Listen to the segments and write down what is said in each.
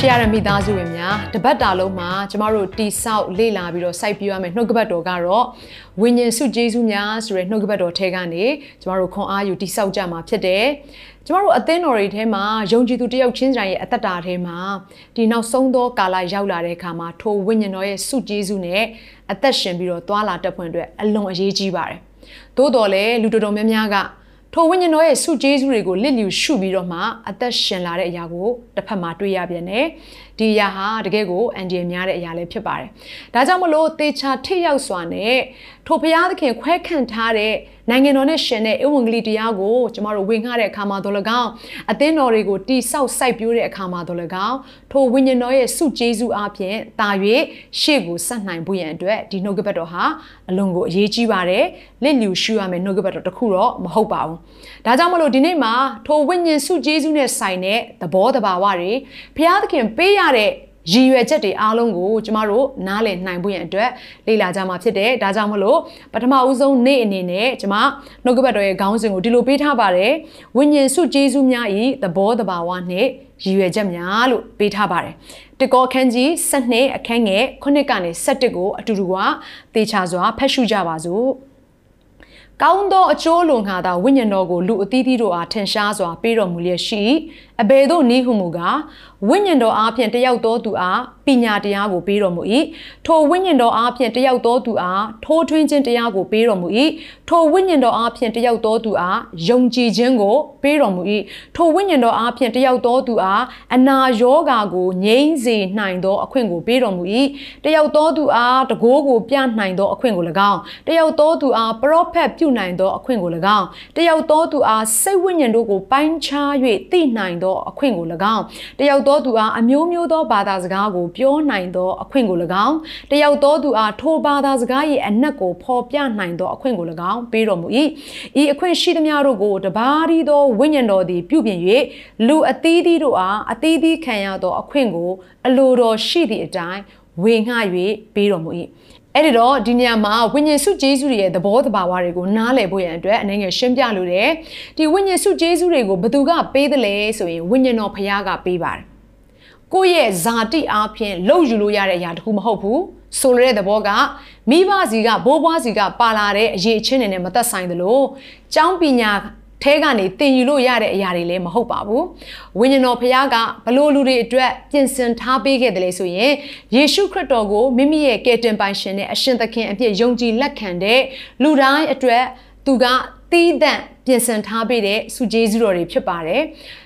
ရှေ့ရတဲ့မိသားစုဝင်များတပတ်တာလုံးမှာကျမတို့တိဆောက်လေ့လာပြီးတော့စိုက်ပြရမယ်နှုတ်ကပတ်တော်ကတော့ဝိညာဉ်စုကျေးဇူးများဆိုတဲ့နှုတ်ကပတ်တော်ထဲကနေကျမတို့ခွန်အားယူတိဆောက်ကြမှာဖြစ်တယ်။ကျမတို့အသင်းတော်တွေထဲမှာယုံကြည်သူတယောက်ချင်းတိုင်းရဲ့အသက်တာထဲမှာဒီနောက်ဆုံးသောကာလရောက်လာတဲ့အခါမှာထိုဝိညာဉ်တော်ရဲ့စုကျေးဇူးနဲ့အသက်ရှင်ပြီးတော့သွာလာတက်ဖွင့်အတွက်အလွန်အရေးကြီးပါတယ်။သို့တော်လည်းလူတော်တော်များများက ထိုဝိညာဉ်တော်ရဲ့စုကျေးဇူးတွေကိုလစ်လျူရှုပြီးတော့မှအသက်ရှင်လာတဲ့အရာကိုတစ်ဖက်မှာတွေ့ရပြန်တယ်။ ဒီအရာဟာတကယ်ကိုအန်ဒီယများတဲ့အရာလည်းဖြစ်ပါတယ်။ဒါကြောင့်မလို့တေချာထိရောက်စွာနဲ့ထိုဘုရားသခင်ခွဲခန့်ထားတဲ့နိုင်ငံတော်နဲ့ရှင်တဲ့ဧဝံဂေလိတရားကိုကျမတို့ဝေငှတဲ့အခါမှာတော့၎င်းအသင်းတော်တွေကိုတိဆောက်စိုက်ပျိုးတဲ့အခါမှာတော့၎င်းထိုဝိညာဉ်တော်ရဲ့စုကျေးဇူးအပြင်တာ၍ရှေ့ကိုဆက်နိုင်ဖို့ရန်အတွက်ဒီနှုတ်ကပတ်တော်ဟာအလွန်ကိုအရေးကြီးပါတယ်လစ်လျူရှုရမယ်နှုတ်ကပတ်တော်တစ်ခုတော့မဟုတ်ပါဘူးဒါကြောင့်မလို့ဒီနေ့မှာထိုဝိညာဉ်စုကျေးဇူးနဲ့ဆိုင်တဲ့သဘောတဘာဝတွေဘုရားသခင်ပေးရတဲ့ရည်ရွယ်ချက်တွေအားလုံးကိုကျမတို့နားလည်နိုင်ဖို့ရန်အတွက်လေ့လာကြမှာဖြစ်တယ်။ဒါကြောင့်မလို့ပထမဦးဆုံးနေ့အနေနဲ့ကျမနှုတ်ကပတ်တော်ရဲ့ခေါင်းစဉ်ကိုဒီလိုပေးထားပါတယ်။ဝိညာဉ်စုကျေးဇူးများဤသဘောတဘာဝနှင့်ရည်ရွယ်ချက်များလို့ပေးထားပါတယ်။တကောအခန်းကြီး7အခန်းငယ်9ကနေ17ကိုအတူတူကသေချာစွာဖတ်ရှုကြပါစို့။ကောင်းသောအကျိုးလွန်ခါသာဝိညာဉ်တော်ကိုလူအသီးသီးတို့အားထင်ရှားစွာပေးတော်မူလျက်ရှိအဘယ်သို့နည်းဟုမူကား ဝိညာဉ်တော်အားဖြင့်တယောက်သောသူအားပညာတရားကိုပေးတော်မူ၏ထိုဝိညာဉ်တော်အားဖြင့်တယောက်သောသူအားထိုးထွင်းခြင်းတရားကိုပေးတော်မူ၏ထိုဝိညာဉ်တော်အားဖြင့်တယောက်သောသူအားယုံကြည်ခြင်းကိုပေးတော်မူ၏ထိုဝိညာဉ်တော်အားဖြင့်တယောက်သောသူအားအနာရောဂါကိုငြိမ်းစေနိုင်သောအခွင့်ကိုပေးတော်မူ၏တယောက်သောသူအားတကိုးကိုပြနိုင်သောအခွင့်ကို၎င်းတယောက်သောသူအားပရောဖက်ပြုနိုင်သောအခွင့်ကို၎င်းတယောက်သောသူအားစိတ်ဝိညာဉ်တို့ကိုပိုင်းခြား၍သိနိုင်သောအခွင့်ကို၎င်းတယောက်သောသူအားအမျိုးမျိုးသောဘာသာစကားကိုပြောနိုင်သောအခွင့်ကို၎င်းတယောက်သောသူအားထိုဘာသာစကား၏အနက်ကိုဖော်ပြနိုင်သောအခွင့်ကို၎င်းပေးတော်မူ၏ဤအခွင့်ရှိသမျှတို့ကိုတပါးရီသောဝိညာဉ်တော်သည်ပြုပြင်၍လူအသီးသီးတို့အားအသီးသီးခံရသောအခွင့်ကိုအလိုတော်ရှိသည့်အတိုင်းဝေငှ၍ပေးတော်မူ၏အဲ့ဒီတော့ဒီနေရာမှာဝိညာဉ်စုကျေးဇူးတွေရဲ့သဘောတဘာဝတွေကိုနားလည်ဖို့ရန်အတွက်အနေငယ်ရှင်းပြလို့တယ်ဒီဝိညာဉ်စုကျေးဇူးတွေကိုဘသူကပေးတယ်လဲဆိုရင်ဝိညာဉ်တော်ဖခင်ကပေးပါတယ် ကိုယ့်ရဲ့ဇာတိအားဖြင့်လှုပ်ယူလို့ရတဲ့အရာတခုမဟုတ်ဘူးဆိုလိုတဲ့သဘောကမိဘစီကဘိုးဘွားစီကပါလာတဲ့အရေးအချင်းတွေနဲ့မသက်ဆိုင်သလိုကျောင်းပညာထဲကနေတင်ယူလို့ရတဲ့အရာတွေလည်းမဟုတ်ပါဘူးဝိညာဉ်တော်ဖခင်ကဘလို့လူတွေအတွက်ပြင်ဆင်ထားပေးခဲ့တယ်လေဆိုရင်ယေရှုခရစ်တော်ကိုမိမိရဲ့ကယ်တင်ပိုင်ရှင်နဲ့အရှင်သခင်အဖြစ်ယုံကြည်လက်ခံတဲ့လူတိုင်းအတွက်သူက တီးသန့်ပြင်ဆင်ထားပေးတဲ့စုကျေးဇူးတော်တွေဖြစ်ပါတယ်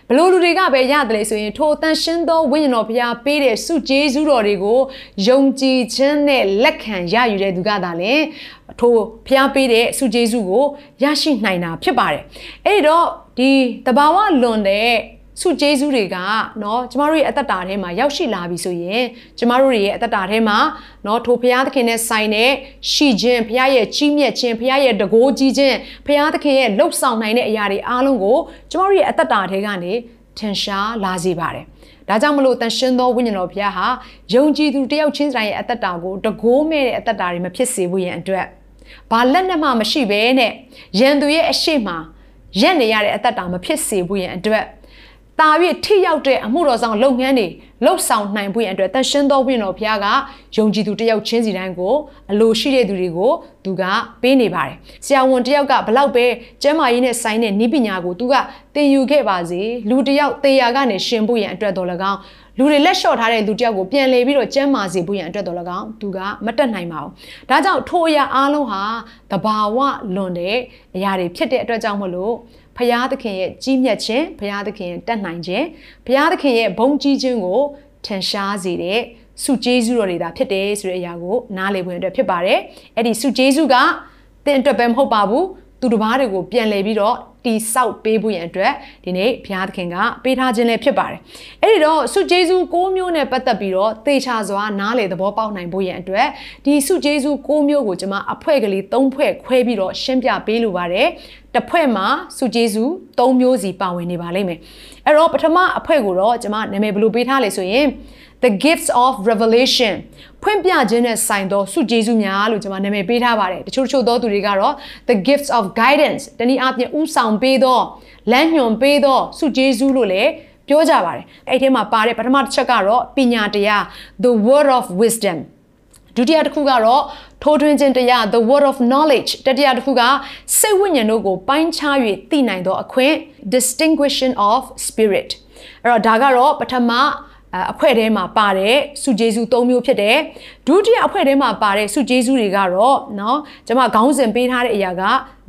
ဘလို့လူတွေကပဲရတယ်လေဆိုရင်ထိုတန်ရှင်းသောဝိညာဉ်တော်ဘုရားပေးတဲ့စုကျေးဇူးတော်တွေကိုယုံကြည်ခြင်းနဲ့လက်ခံရယူတဲ့သူကသာလေထိုဘုရားပေးတဲ့စုကျေးဇူးကိုရရှိနိုင်တာဖြစ်ပါတယ်အဲ့ဒီတော့ဒီတဘာဝလွန်တဲ့ စုကျေးဇူးတွေကเนาะကျမတို့ရဲ့အသက်တာထဲမှာရောက်ရှိလာပြီဆိုရင်ကျမတို့ရဲ့အသက်တာထဲမှာเนาะထိုဘုရားသခင်နဲ့ဆိုင်တဲ့ရှိခြင်းဘုရားရဲ့ကြီးမြတ်ခြင်းဘုရားရဲ့တကိုးကြီးခြင်းဘုရားသခင်ရဲ့လှုပ်ဆောင်နိုင်တဲ့အရာတွေအားလုံးကိုကျမတို့ရဲ့အသက်တာထဲကနေထင်ရှားလာစေပါတယ်ဒါကြောင့်မလို့တန်ရှင်းသောဝိညာဉ်တော်ဘုရားဟာယုံကြည်သူတယောက်ချင်းတိုင်းရဲ့အသက်တာကိုတကိုးမဲ့တဲ့အသက်တာတွေမဖြစ်စေဖို့ရန်အတွက်ဘာလက်နက်မှမရှိဘဲနဲ့ရန်သူရဲ့အရှိမရက်နေရတဲ့အသက်တာမဖြစ်စေဖို့ရန်အတွက် တာ၍ထိရောက်တဲ့အမှုတော်ဆောင်လုပ်ငန်းတွေလှုပ်ဆောင်နိုင်ဖို့ရန်အတွက်တန်ရှင်းသောဝိညာဉ်တော်ဘုရားကယုံကြည်သူတယောက်ချင်းစီတိုင်းကိုအလိုရှိတဲ့သူတွေကိုသူကပေးနေပါတယ်။ဆရာဝန်တယောက်ကဘလောက်ပဲကျမ်းမာရေးနဲ့ဆိုင်တဲ့ဤပညာကိုသူကသင်ယူခဲ့ပါစေလူတယောက်တေယာကနေရှင်ဖို့ရန်အတွက်တော်၎င်းလူတွေလက်လျှော့ထားတဲ့လူတယောက်ကိုပြန်လဲပြီးတော့ကျမ်းမာစေဖို့ရန်အတွက်တော်၎င်းသူကမတက်နိုင်ပါဘူး။ဒါကြောင့်ထိုအရာအားလုံးဟာတဘာဝလွန်တဲ့အရာတွေဖြစ်တဲ့အတွက်ကြောင့်မလို့ ဖရာသခင်ရဲ့ကြီးမြတ်ခြင်းဖရာသခင်ရဲ့တတ်နိုင်ခြင်းဖရာသခင်ရဲ့ဘုန်းကြီးခြင်းကိုထင်ရှားစေတဲ့စုကျေးဇူးတော်တွေဒါဖြစ်တယ်ဆိုတဲ့အရာကိုနားလည်ဖို့အတွက်ဖြစ်ပါတယ်။အဲ့ဒီစုကျေးဇူးကသင်အတွက်ပဲမဟုတ်ပါဘူး သူတစ်ပါးတွေကိုပြန်လည်ပြီးတော့တီဆောက်ပေးဖို့ရန်အတွက်ဒီနေ့ဘုရားသခင်ကပေးထားခြင်းလည်းဖြစ်ပါတယ်။အဲ့ဒီတော့စုဂျေဇု၉မျိုးနဲ့ပတ်သက်ပြီးတော့သေချာစွာနားလေသဘောပေါက်နိုင်ဖို့ရန်အတွက်ဒီစုဂျေဇု၉မျိုးကိုကျွန်မအဖွဲ့ကလေး၃ဖွဲ့ခွဲပြီးတော့ရှင်းပြပေးလိုပါတယ်။တစ်ဖွဲ့မှာစုဂျေဇု၃မျိုးစီပါဝင်နေပါလိမ့်မယ်။အဲ့တော့ပထမအဖွဲ့ကိုတော့ကျွန်မနာမည်ဘယ်လိုပေးထားလဲဆိုရင် the gifts of revelation ဖွင့်ပြခြင်းနဲ့ဆိုင်သောစုကျေးဇူးများလို့ကျွန်မနာမည်ပေးထားပါတယ်တချို့တချို့သောသူတွေကတော့ the gifts of guidance တနည်းအားဖြင့်ဥဆောင်ပေးသောလမ်းညွှန်ပေးသောစုကျေးဇူးလို့လည်းပြောကြပါတယ်အဲ့ဒီမှာပါတဲ့ပထမတစ်ချက်ကတော့ပညာတရား the word of wisdom ဒုတိယတစ်ခုကတော့ထိုးထွင်းခြင်းတရား the word of knowledge တတိယတစ်ခုကစိတ်ဝိညာဉ်တို့ကိုပိုင်းခြား၍သိနိုင်သောအခွင့် distinguishing of spirit အဲ့တော့ဒါကတော့ပထမ အဖွဲ့ထဲမှာပါတဲ့စုဂျေစု၃မျိုးဖြစ်တယ်ဒုတိယအဖွဲ့ထဲမှာပါတဲ့စုဂျေစုတွေကတော့เนาะကျွန်မခေါင်းစဉ်ပေးထားတဲ့အရာက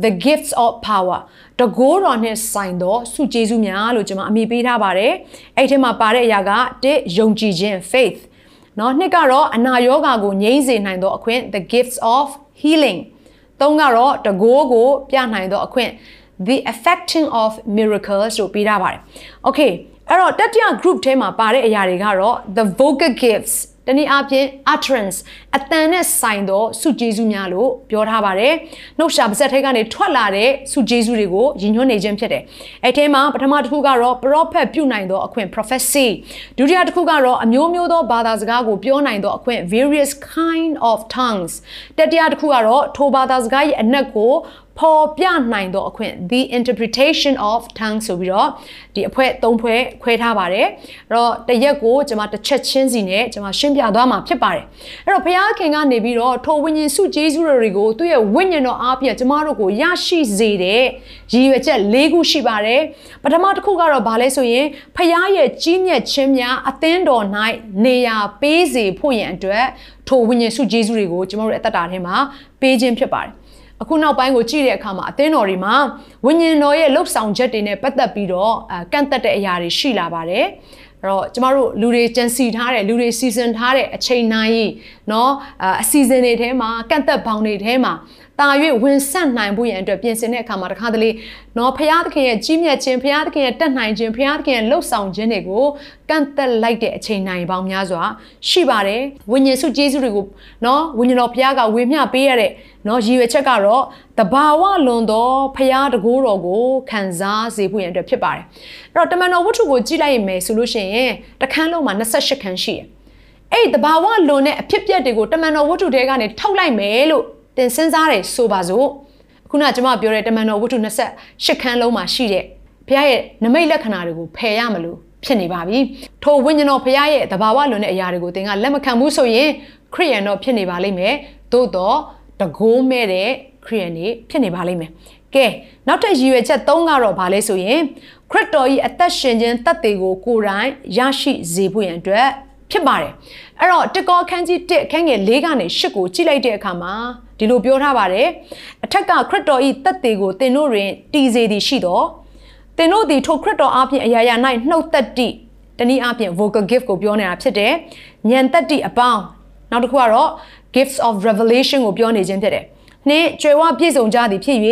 the gifts of power တကိုးတော်နဲ့ဆိုင်သောစုဂျေစုများလို့ကျွန်မအမည်ပေးထားပါတယ်အဲ့ထဲမှာပါတဲ့အရာကတစ်ယုံကြည်ခြင်း faith เนาะနှစ်ကတော့အနာရောဂါကိုငြိမ်းစေနိုင်သောအခွင့် the gifts of healing သုံးကတော့တကိုးကိုပြနိုင်သောအခွင့် the affecting of miracles လို့ပေးထားပါတယ် okay အဲ့တော့တတိယ group ထဲမှာပါတဲ့အရာတွေကတော့ the vocal gifts တနည်းအားဖြင့် utterance အတန်နဲ့ဆိုင်သောစုကျေးဇူးများလို့ပြောထားပါတယ်။နှုတ်ရှာပါဇက်ထဲကနေထွက်လာတဲ့စုကျေးဇူးတွေကိုရည်ညွှန်းနေခြင်းဖြစ်တယ်။အဲ့ထဲမှာပထမတစ်ခုကတော့ prophet ပြုနိုင်သောအခွင့် prophecy ဒုတိယတစ်ခုကတော့အမျိုးမျိုးသောဘာသာစကားကိုပြောနိုင်သောအခွင့် various kind of tongues တတိယတစ်ခုကတော့ထိုဘာသာစကားရဲ့အနက်ကို ပေါ်ပြနိုင်သောအခွင့် the interpretation of tongue ဆိုပြီးတော့ဒီအဖွဲ၃ဖွဲခွဲထားပါတယ်အဲ့တော့တရက်ကိုကျွန်မတစ်ချက်ချင်းစီနဲ့ကျွန်မရှင်းပြသွားမှာဖြစ်ပါတယ်အဲ့တော့ဘုရားခင်ကနေပြီးတော့ထိုဝိညာဉ်စုဂျေဇုတွေကိုသူ့ရဲ့ဝိညာဉ်တော်အားဖြင့်ကျွန်မတို့ကိုရရှိစေတဲ့ရည်ရွယ်ချက်၄ခုရှိပါတယ်ပထမတစ်ခုကတော့ဘာလဲဆိုရင်ဘုရားရဲ့ကြီးမြတ်ခြင်းများအသင်းတော်၌နေရာပေးစေဖို့ရန်အတွက်ထိုဝိညာဉ်စုဂျေဇုတွေကိုကျွန်တော်တို့အသက်တာထဲမှာပေးခြင်းဖြစ်ပါတယ် အခုနောက်ပိုင်းကိုကြည့်တဲ့အခါမှာအသင်းတော်တွေမှာဝိညာဉ်တော်ရဲ့လှုပ်ဆောင်ချက်တွေနဲ့ပတ်သက်ပြီးတော့အဲကန့်သက်တဲ့အရာတွေရှိလာပါတယ်အဲ့တော့ကျမတို့လူတွေကြံစီထားတဲ့လူတွေစီစဉ်ထားတဲ့အချိန်တိုင်းเนาะအစီအစဉ်တွေထဲမှာကန့်သက်ပေါင်းတွေထဲမှာ တာ၍ဝင်ဆက်နိုင်ဖို့ရန်အတွက်ပြင်ဆင်တဲ့အခါမှာတခါတလေနော်ဖရာသခင်ရဲ့ကြီးမြတ်ခြင်းဖရာသခင်ရဲ့တက်နိုင်ခြင်းဖရာသခင်ရဲ့လှုပ်ဆောင်ခြင်းတွေကိုကန့်သက်လိုက်တဲ့အချိန်နိုင်ပေါင်းများစွာရှိပါတယ်ဝိညာဉ်စုကျေးဇူးတွေကိုနော်ဝိညာဉ်တော်ဖရာကဝေမျှပေးရတဲ့နော်ရည်ရွယ်ချက်ကတော့တဘာဝလွန်သောဖရာတကိုးတော်ကိုခံစားစေဖို့ရန်အတွက်ဖြစ်ပါတယ်အဲ့တော့တမန်တော်ဝတ္ထုကိုကြည့်လိုက်ရင်မယ်ဆိုလို့ရှိရင်တခန်းလုံးမှာ28ခန်းရှိတယ်အဲ့တဘာဝလွန်တဲ့အဖြစ်အပျက်တွေကိုတမန်တော်ဝတ္ထုထဲကနေထုတ်လိုက်မယ်လို့ တင်စဉ်းစားတယ်ဆိုပါစို့ခုနကကျွန်မပြောတဲ့တမန်တော်ဝတ္ထု28ခန်းလုံးမှာရှိတဲ့ဘုရားရဲ့နမိတ်လက္ခဏာတွေကိုဖယ်ရမလို့ဖြစ်နေပါပြီထိုဝိညာဉ်တော်ဘုရားရဲ့တဘာဝလွန်တဲ့အရာတွေကိုသင်ကလက်မခံဘူးဆိုရင်ခရိယန်တော့ဖြစ်နေပါလိမ့်မယ်သို့တော့တကိုးမဲ့တဲ့ခရိယန်နေဖြစ်နေပါလိမ့်မယ်ကဲနောက်ထပ်ရည်ရွယ်ချက်၃ကတော့ဘာလဲဆိုရင်ခရစ်တော်၏အသက်ရှင်ခြင်းတတ်သေးကိုကိုယ်တိုင်ရရှိစေဖို့ရန်အတွက် ဖြစ်ပါတယ်အဲ့တော့တကောခန်းကြီး1ခန်းငယ်၄ကနေ8ကိုကြည့်လိုက်တဲ့အခါမှာဒီလိုပြောထားပါတယ်အထက်ကခရစ်တော်ဤတက်သေးကိုသင်တို့တွင်တည်စေသည်ရှိသောသင်တို့သည်ထိုခရစ်တော်အပြင်အရာရာ၌နှုတ်သက်တိတနည်းအားဖြင့် vocal gift ကိုပြောနေတာဖြစ်တယ်ဉာဏ်သက်တိအပေါင်းနောက်တစ်ခုကတော့ gifts of revelation ကိုပြောနေခြင်းဖြစ်တယ်နှင့်ကြွယ်ဝပြည့်စုံကြသည်ဖြစ်၍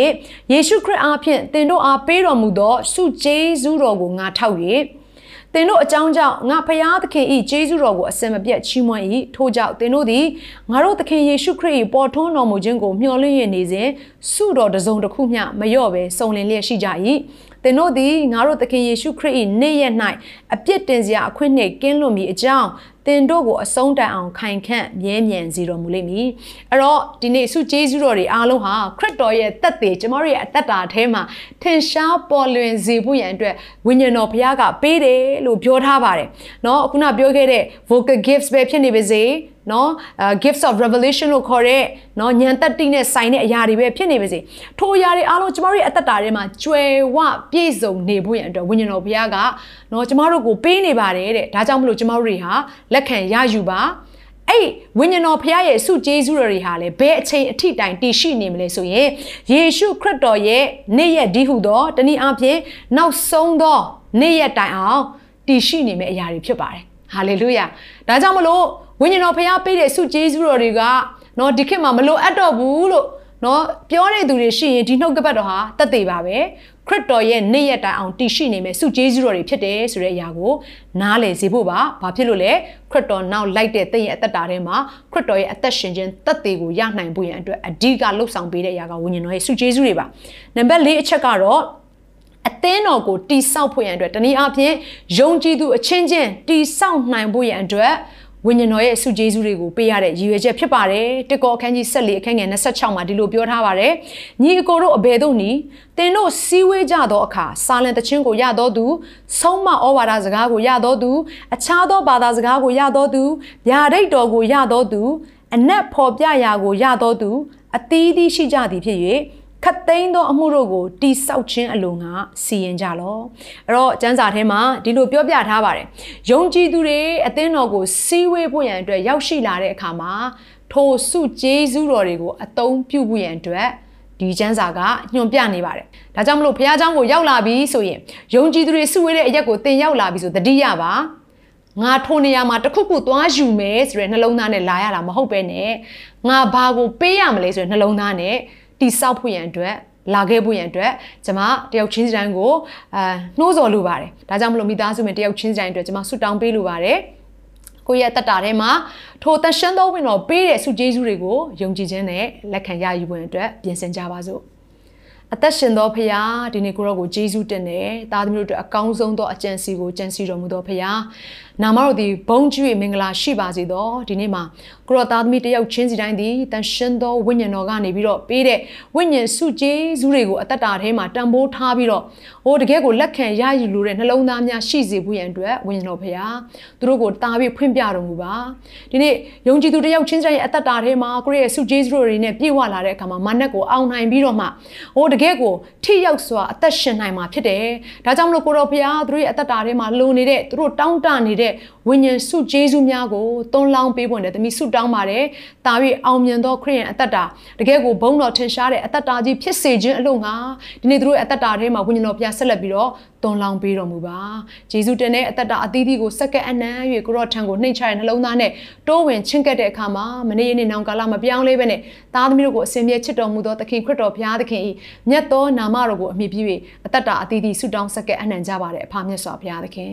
ယေရှုခရစ်အားဖြင့်သင်တို့အားပေးတော်မူသောဆုကျေးဇူးတော်ကိုငါထောက်၍ သင်တို့အကြောင်းကြောင့်ငါဖရာသခင်ဤဂျေဇုတော်ကိုအစင်မပြတ်ချီးမွမ်း၏ထို့ကြောင့်သင်တို့သည်ငါတို့သခင်ယေရှုခရစ်၏ပေါ်ထွန်းတော်မူခြင်းကိုမျှော်လင့်ရနေစဉ်ဆုတော်တစုံတစ်ခုမျှမလျော့ပဲစုံလင်လျက်ရှိကြ၏ သင်တို့သည်ငါတို့သခင်ယေရှုခရစ်၏နေ့ရက်၌အပြစ်တင်စရာအခွင့်နှင့်ကင်းလွတ်မည်အကြောင်းသင်တို့ကိုအဆုံးတိုင်အောင်ခိုင်ခန့်မြဲမြံစေတော်မူလိမ့်မည်အဲ့တော့ဒီနေ့ဆုကျေးဇူးတော်တွေအားလုံးဟာခရစ်တော်ရဲ့တက်သေးကျမတို့ရဲ့အသက်တာထဲမှာထင်ရှားပေါ်လွင်စေဖို့ရန်အတွက်ဝိညာဉ်တော်ဘုရားကပေးတယ်လို့ပြောထားပါတယ်เนาะခုနပြောခဲ့တဲ့ vocal gifts ပဲဖြစ်နေပါစေ နော် gifts of revelation လို့ခေါ်တဲ့နော်ဉာဏ်တက်တိနဲ့ဆိုင်တဲ့အရာတွေပဲဖြစ်နေပါစေထိုအရာတွေအားလုံးကျမတို့ရဲ့အသက်တာထဲမှာကျွယ်ဝပြည့်စုံနေဖို့ရန်အတွက်ဝိညာဉ်တော်ဘုရားကနော်ကျမတို့ကိုပေးနေပါတယ်တဲ့ဒါကြောင့်မလို့ကျမတို့တွေဟာလက်ခံရယူပါအဲ့ဝိညာဉ်တော်ဖခင်ရဲ့ဆုကျေးဇူးတော်တွေဟာလေဘယ်အချိန်အထိတိုင်တည်ရှိနေမလဲဆိုရင်ယေရှုခရစ်တော်ရဲ့နေ့ရက်ဒီဟုသောတနည်းအားဖြင့်နောက်ဆုံးသောနေ့ရက်တိုင်အောင်တည်ရှိနေမယ့်အရာတွေဖြစ်ပါတယ်ဟာလေလုယာဒါကြောင့်မလို့ ဝိညာဉ်တော်ဖရားပေးတဲ့ဆုကျေးဇူးတော်တွေကနော်ဒီခေတ်မှာမလိုအပ်တော့ဘူးလို့နော်ပြောတဲ့သူတွေရှိရင်ဒီနှုတ်ကပတ်တော်ဟာတသက်သေးပါပဲခရစ်တော်ရဲ့နေ့ရက်တိုင်အောင်တည်ရှိနေမယ်ဆုကျေးဇူးတော်တွေဖြစ်တယ်ဆိုတဲ့အရာကိုနားလည်စေဖို့ပါဘာဖြစ်လို့လဲခရစ်တော်နောက်လိုက်တဲ့သင်ရဲ့အသက်တာထဲမှာခရစ်တော်ရဲ့အသက်ရှင်ခြင်းတသက်ကိုရနိုင်ဖို့ရန်အတွက်အဓိကလှုပ်ဆောင်ပေးတဲ့အရာကဝိညာဉ်တော်ရဲ့ဆုကျေးဇူးတွေပါနံပါတ်၄အချက်ကတော့အသင်းတော်ကိုတိဆောက်ဖို့ရန်အတွက်တနည်းအားဖြင့်ယုံကြည်သူအချင်းချင်းတိဆောက်နိုင်ဖို့ရန်အတွက် ဝိညာဉ်တော်ရဲ့ဆုကျေးဇူးတွေကိုပေးရတဲ့ရည်ရွယ်ချက်ဖြစ်ပါတယ်တစ်ကောအခန်းကြီး14အခန်းငယ်26မှာဒီလိုပြောထားပါတယ်ညီအကိုတို့အဘယ်သို့နီတင်တို့စည်းဝေးကြသောအခါစာလံတခြင်းကိုရသောသူဆုံးမဩဝါဒစကားကိုရသောသူအခြားသောဘာသာစကားကိုရသောသူဗျာဒိတ်တော်ကိုရသောသူအနက်ဖော်ပြရာကိုရသောသူအသီးသီးရှိကြသည်ဖြစ်၍ ခတ်သိမ်းသောအမှုတို့ကိုတိဆောက်ခြင်းအလိုငါစီရင်ကြလောအဲ့တော့ကျမ်းစာထဲမှာဒီလိုပြောပြထားပါတယ်ယုံကြည်သူတွေအသင်းတော်ကိုစီးဝေးဖို့ရန်အတွက်ရောက်ရှိလာတဲ့အခါမှာထိုစုကျေးဇူးတော်တွေကိုအသုံးပြုဖို့ရန်အတွက်ဒီကျမ်းစာကညွှန်ပြနေပါတယ်။ဒါကြောင့်မလို့ဘုရားကျောင်းကိုရောက်လာပြီဆိုရင်ယုံကြည်သူတွေစုဝေးတဲ့အရက်ကိုသင်ရောက်လာပြီဆိုတတိယပါငါထိုနေရာမှာတခုခုသွားယူမယ်ဆိုတဲ့နှလုံးသားနဲ့လာရတာမဟုတ်ပဲနဲ့ငါဘာကိုပေးရမလဲဆိုတဲ့နှလုံးသားနဲ့ တိဆောက်ဖို့ရန်အတွက်လာခဲ့ဖို့ရန်အတွက်ကျွန်မတယောက်ချင်းစီတိုင်းကိုအာနှိုးဆော်လိုပါတယ်ဒါကြောင့်မလို့မိသားစု में တယောက်ချင်းစီတိုင်းအတွက်ကျွန်မဆုတောင်းပေးလိုပါတယ်ကိုယ့်ရဲ့တက်တာထဲမှာထိုတန်ရှင်းသောဝင်တော်ပေးတဲ့ဆုကျေးဇူးတွေကိုယုံကြည်ခြင်းနဲ့လက်ခံရယူဖို့အတွက်ပြင်ဆင်ကြပါစို့အသက်ရှင်သောဖရာဒီနေ့ကိုရောကိုဂျေဇုတင်တယ်။သားသမီးတို့အတွက်အကောင်းဆုံးသောအကြံစီကိုကြံစီတော်မူသောဖရာနာမတော်သည်ဘုန်းကြီး၍မင်္ဂလာရှိပါစေသောဒီနေ့မှာကိုရောသားသမီးတယောက်ချင်းစီတိုင်းသည်တန်ရှင်သောဝိညာဉ်တော်ကနေပြီးတော့ပေးတဲ့ဝိညာဉ်စုကျေးဇူးတွေကိုအသက်တာထဲမှာတန်ဖိုးထားပြီးတော့ဟိုတကယ်ကိုလက်ခံရယူလို့တဲ့နှလုံးသားများရှိစေဖို့ရန်အတွက်ဝိညာဉ်တော်ဖရာသူတို့ကိုတားပြီးဖွင့်ပြတော်မူပါဒီနေ့ယုံကြည်သူတယောက်ချင်းစီတိုင်းရဲ့အသက်တာထဲမှာကိုရဲ့စုကျေးဇူးတွေနဲ့ပြည့်ဝလာတဲ့အခါမှာမနက်ကိုအောင်နိုင်ပြီးတော့မှဟိုတကယ်ကိုထိရောက်စွာအသက်ရှင်နိုင်မှာဖြစ်တယ်ဒါကြောင့်မလို့ကိုတော်ဖရာသူတို့ရဲ့အသက်တာထဲမှာလိုနေတဲ့သူတို့တောင်းတနေတဲ့ဝိညာဉ်စုကျေးဇူးများကိုသွန်လောင်းပေးဖို့နဲ့တမီဆုတောင်းပါတယ်။တာ၍အောင်မြင်သောခရိယန်အသက်တာတကယ်ကိုဘုန်းတော်ထင်ရှားတဲ့အသက်တာကြီးဖြစ်စေခြင်းအလို့ငါဒီနေ့သူတို့ရဲ့အသက်တာထဲမှာဝိညာဉ်တော်ဖျားဆက်လက်ပြီးတော့သွန်လောင်းပေးတော်မူပါ။ဂျေဇုတင်တဲ့အသက်တာအသီးသီးကိုစက္ကန့်အနံ့၍ကိုရော့ထံကိုနှိမ့်ချတဲ့နှလုံးသားနဲ့တိုးဝင်ချင့်ကပ်တဲ့အခါမှာမနေ့နေ့နောင်ကာလမပြောင်းလဲပဲနဲ့သားသမီးတို့ကိုအစဉ်မြဲချစ်တော်မူသောသခင်ခရစ်တော်ဘုရားသခင်၏မြတ်သောနာမတော်ကိုအမိပြု၍အသက်တာအသီးသီးဆုတောင်းစက္ကန့်အနံ့ကြပါတဲ့အဖမြတ်စွာဘုရားသခင်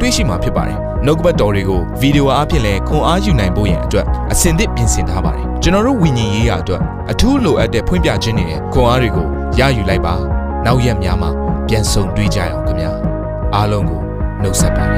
တွေ့ရှိမှာဖြစ်ပါတယ်။နှုတ်ကပတ်တော်တွေကိုဗီဒီယိုအားဖြင့်လည်းခွန်အားယူနိုင်ဖို့ရန်အတွက်အစဉ်သစ်ပြင်ဆင်ထားပါတယ်။ကျွန်တော်တို့ဝိညာဉ်ရေးရာအတွက်အထူးလိုအပ်တဲ့ဖွင့်ပြခြင်းတွေနဲ့ခွန်အားတွေကိုရယူလိုက်ပါ။နောက်ရက်များမှာပြန်ဆုံတွေ့ကြရအောင်ခင်ဗျာအားလုံးကိုနှုတ်ဆက်ပါတယ်